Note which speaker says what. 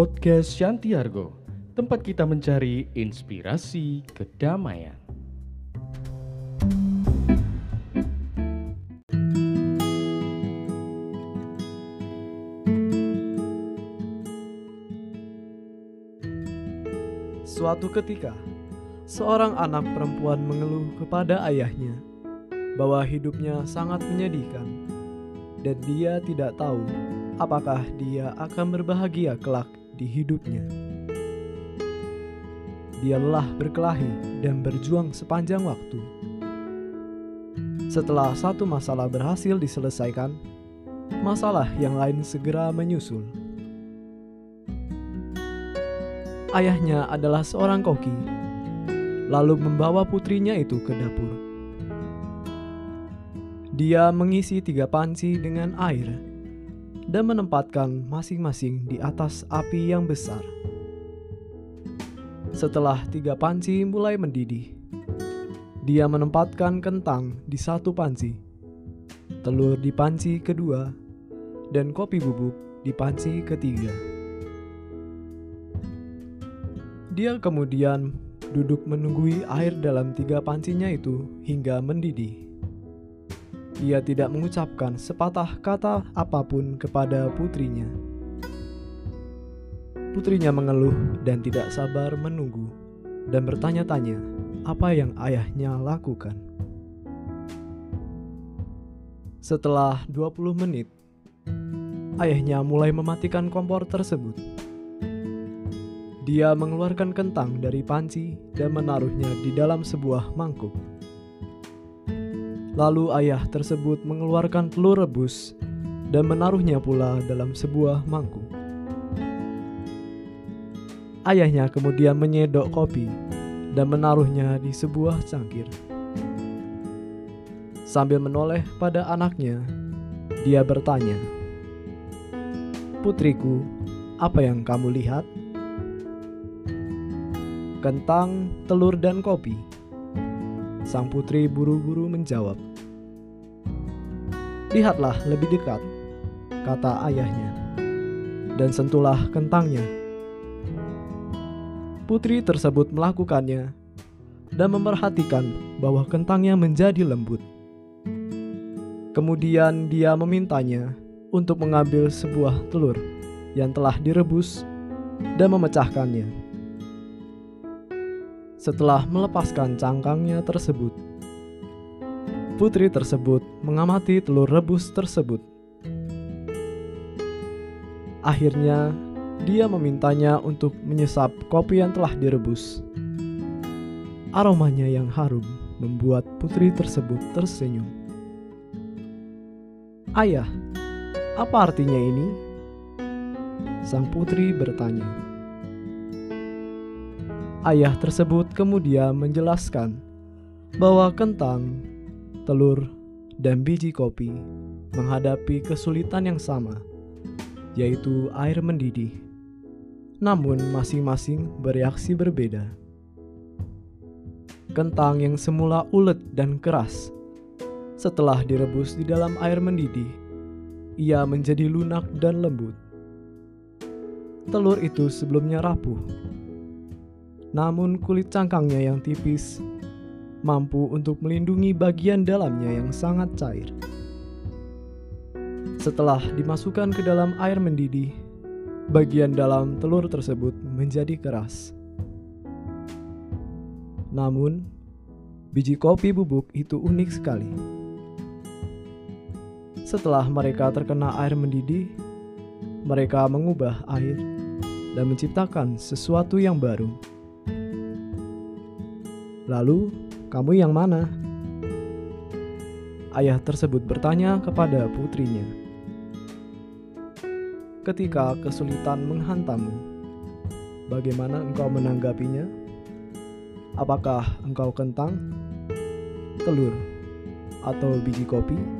Speaker 1: Podcast Shantiargo, tempat kita mencari inspirasi kedamaian.
Speaker 2: Suatu ketika, seorang anak perempuan mengeluh kepada ayahnya bahwa hidupnya sangat menyedihkan dan dia tidak tahu apakah dia akan berbahagia kelak di hidupnya. Dia lelah berkelahi dan berjuang sepanjang waktu. Setelah satu masalah berhasil diselesaikan, masalah yang lain segera menyusul. Ayahnya adalah seorang koki, lalu membawa putrinya itu ke dapur. Dia mengisi tiga panci dengan air dan menempatkan masing-masing di atas api yang besar. Setelah tiga panci mulai mendidih, dia menempatkan kentang di satu panci, telur di panci kedua, dan kopi bubuk di panci ketiga. Dia kemudian duduk menunggui air dalam tiga pancinya itu hingga mendidih. Ia tidak mengucapkan sepatah kata apa pun kepada putrinya. Putrinya mengeluh dan tidak sabar menunggu dan bertanya-tanya apa yang ayahnya lakukan. Setelah 20 menit, ayahnya mulai mematikan kompor tersebut. Dia mengeluarkan kentang dari panci dan menaruhnya di dalam sebuah mangkuk. Lalu ayah tersebut mengeluarkan telur rebus dan menaruhnya pula dalam sebuah mangkuk. Ayahnya kemudian menyedok kopi dan menaruhnya di sebuah cangkir. Sambil menoleh pada anaknya, dia bertanya, "Putriku, apa yang kamu lihat?" "Kentang, telur, dan kopi," Sang putri buru-buru menjawab. Lihatlah lebih dekat, kata ayahnya, dan sentuhlah kentangnya. Putri tersebut melakukannya dan memperhatikan bahwa kentangnya menjadi lembut. Kemudian dia memintanya untuk mengambil sebuah telur yang telah direbus dan memecahkannya. Setelah melepaskan cangkangnya tersebut, putri tersebut mengamati telur rebus tersebut. Akhirnya, dia memintanya untuk menyesap kopi yang telah direbus. Aromanya yang harum membuat putri tersebut tersenyum. "Ayah, apa artinya ini?" sang putri bertanya. Ayah tersebut kemudian menjelaskan bahwa kentang, telur, dan biji kopi menghadapi kesulitan yang sama, yaitu air mendidih. Namun, masing-masing bereaksi berbeda. Kentang yang semula ulet dan keras, setelah direbus di dalam air mendidih, ia menjadi lunak dan lembut. Telur itu sebelumnya rapuh, namun kulit cangkangnya yang tipis mampu untuk melindungi bagian dalamnya yang sangat cair. Setelah dimasukkan ke dalam air mendidih, bagian dalam telur tersebut menjadi keras. Namun, biji kopi bubuk itu unik sekali. Setelah mereka terkena air mendidih, mereka mengubah air dan menciptakan sesuatu yang baru. Lalu, kamu yang mana? Ayah tersebut bertanya kepada putrinya. Ketika kesulitan menghantammu, bagaimana engkau menanggapinya? Apakah engkau kentang, telur, atau biji kopi?